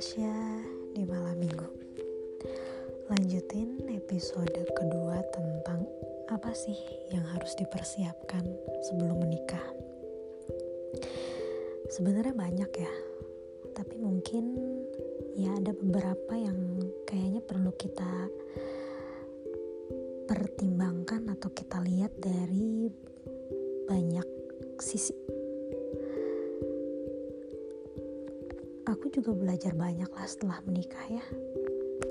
Tasya di malam minggu. Lanjutin episode kedua tentang apa sih yang harus dipersiapkan sebelum menikah. Sebenarnya banyak ya Tapi mungkin ya ada beberapa yang kayaknya perlu kita pertimbangkan atau kita lihat dari banyak sisi aku juga belajar banyak lah setelah menikah ya.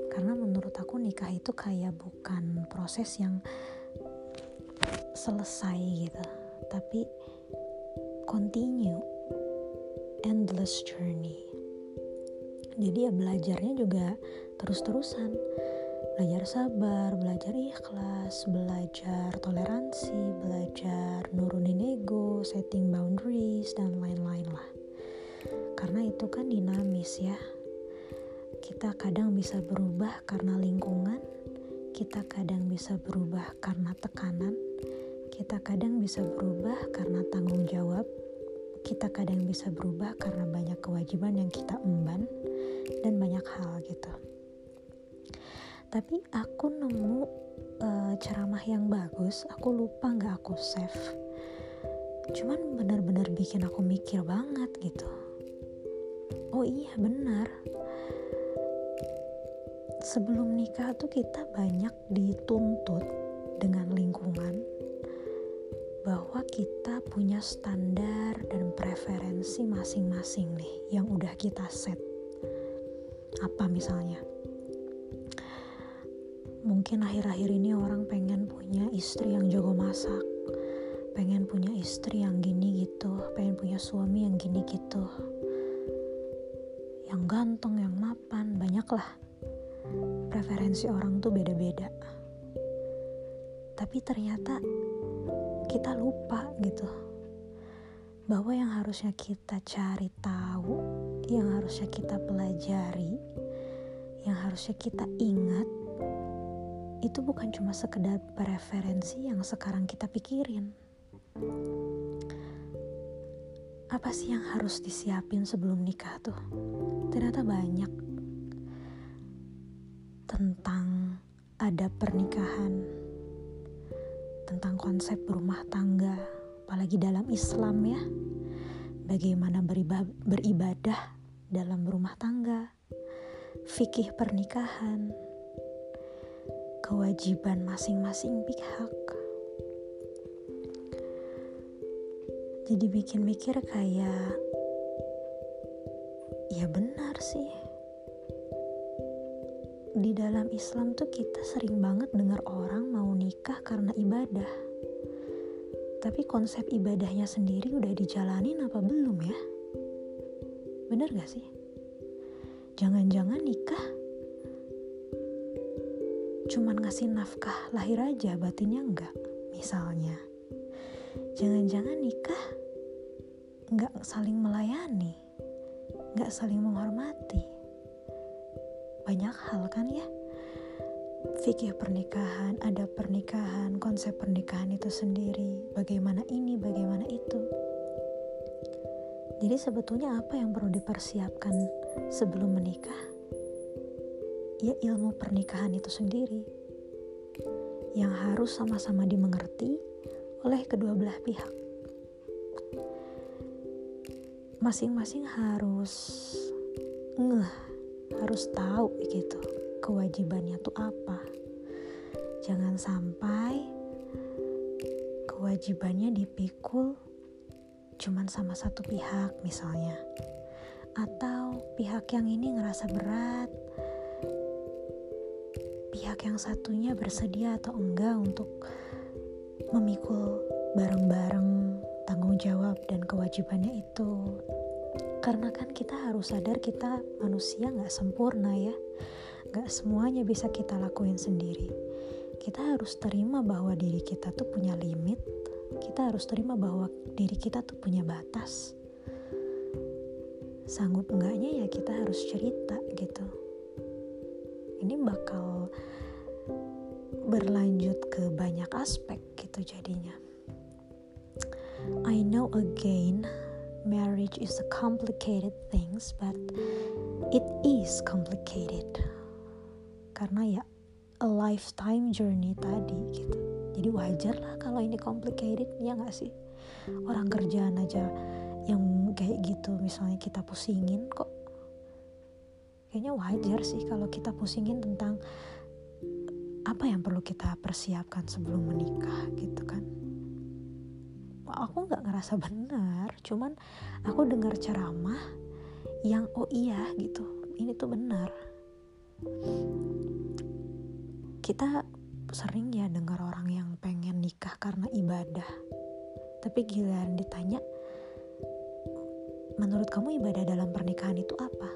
Karena menurut aku nikah itu kayak bukan proses yang selesai gitu. Tapi continue endless journey. Jadi ya belajarnya juga terus-terusan. Belajar sabar, belajar ikhlas, belajar toleransi, belajar nurunin ego, setting boundaries, dan lain-lain lah karena itu kan dinamis ya. Kita kadang bisa berubah karena lingkungan kita kadang bisa berubah karena tekanan kita kadang bisa berubah karena tanggung jawab kita kadang bisa berubah karena banyak kewajiban yang kita emban dan banyak hal gitu. Tapi aku nemu uh, ceramah yang bagus aku lupa nggak aku save. Cuman benar-benar bikin aku mikir banget gitu oh iya benar. Sebelum nikah tuh kita banyak dituntut dengan lingkungan bahwa kita punya standar dan preferensi masing-masing nih yang udah kita set. Apa misalnya? Mungkin akhir-akhir ini orang pengen punya istri yang jago masak pengen punya istri yang gini gitu pengen punya suami yang gini gitu ganteng, yang mapan, banyaklah. Preferensi orang tuh beda-beda. Tapi ternyata kita lupa gitu. Bahwa yang harusnya kita cari tahu, yang harusnya kita pelajari, yang harusnya kita ingat itu bukan cuma sekedar preferensi yang sekarang kita pikirin apa sih yang harus disiapin sebelum nikah tuh? Ternyata banyak. Tentang ada pernikahan, tentang konsep berumah tangga, apalagi dalam Islam ya. Bagaimana beribadah dalam rumah tangga, fikih pernikahan, kewajiban masing-masing pihak jadi bikin mikir kayak ya benar sih. Di dalam Islam tuh kita sering banget dengar orang mau nikah karena ibadah. Tapi konsep ibadahnya sendiri udah dijalanin apa belum ya? Bener gak sih? Jangan-jangan nikah cuman ngasih nafkah lahir aja batinnya enggak misalnya. Jangan-jangan nikah nggak saling melayani, nggak saling menghormati. Banyak hal kan ya. Fikih pernikahan, ada pernikahan, konsep pernikahan itu sendiri, bagaimana ini, bagaimana itu. Jadi sebetulnya apa yang perlu dipersiapkan sebelum menikah? Ya ilmu pernikahan itu sendiri yang harus sama-sama dimengerti oleh kedua belah pihak masing-masing harus ngeh, harus tahu gitu kewajibannya tuh apa. Jangan sampai kewajibannya dipikul cuman sama satu pihak misalnya. Atau pihak yang ini ngerasa berat, pihak yang satunya bersedia atau enggak untuk memikul bareng-bareng tanggung jawab dan kewajibannya itu. Karena kan kita harus sadar kita manusia nggak sempurna ya. Nggak semuanya bisa kita lakuin sendiri. Kita harus terima bahwa diri kita tuh punya limit. Kita harus terima bahwa diri kita tuh punya batas. Sanggup enggaknya ya kita harus cerita gitu. Ini bakal berlanjut ke banyak aspek gitu jadinya I know again marriage is a complicated things but it is complicated. Karena ya a lifetime journey tadi gitu. Jadi wajar lah kalau ini complicated ya nggak sih? Orang kerjaan aja yang kayak gitu misalnya kita pusingin kok. Kayaknya wajar sih kalau kita pusingin tentang apa yang perlu kita persiapkan sebelum menikah gitu kan aku nggak ngerasa benar cuman aku dengar ceramah yang oh iya gitu. Ini tuh benar. Kita sering ya dengar orang yang pengen nikah karena ibadah. Tapi giliran ditanya menurut kamu ibadah dalam pernikahan itu apa?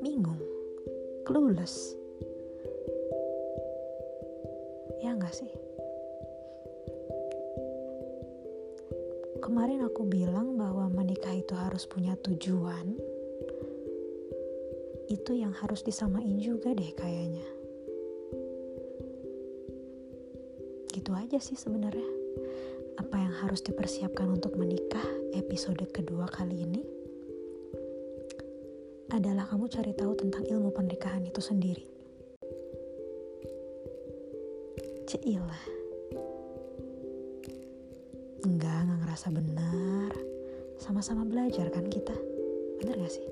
Bingung. Clueless. Ya nggak sih kemarin aku bilang bahwa menikah itu harus punya tujuan. Itu yang harus disamain juga deh kayaknya. Gitu aja sih sebenarnya. Apa yang harus dipersiapkan untuk menikah episode kedua kali ini adalah kamu cari tahu tentang ilmu pernikahan itu sendiri. Ceilah Ngerasa benar. Sama-sama belajar kan kita. Bener gak sih?